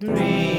three.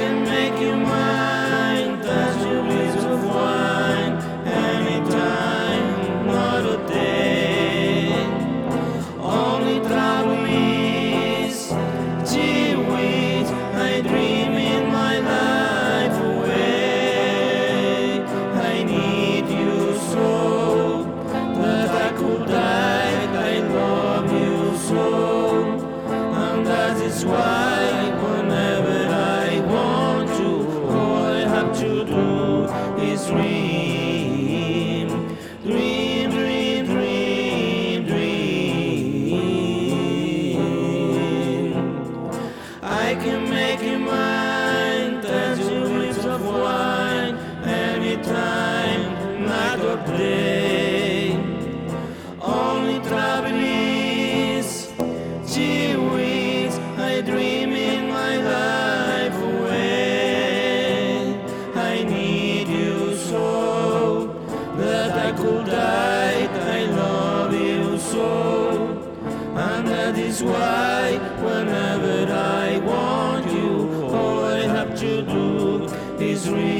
can make you mine. This dream, dream, dream, dream, dream. I can make you mine, touch your lips of wine anytime. that is why whenever I want you, all I have to do is reach.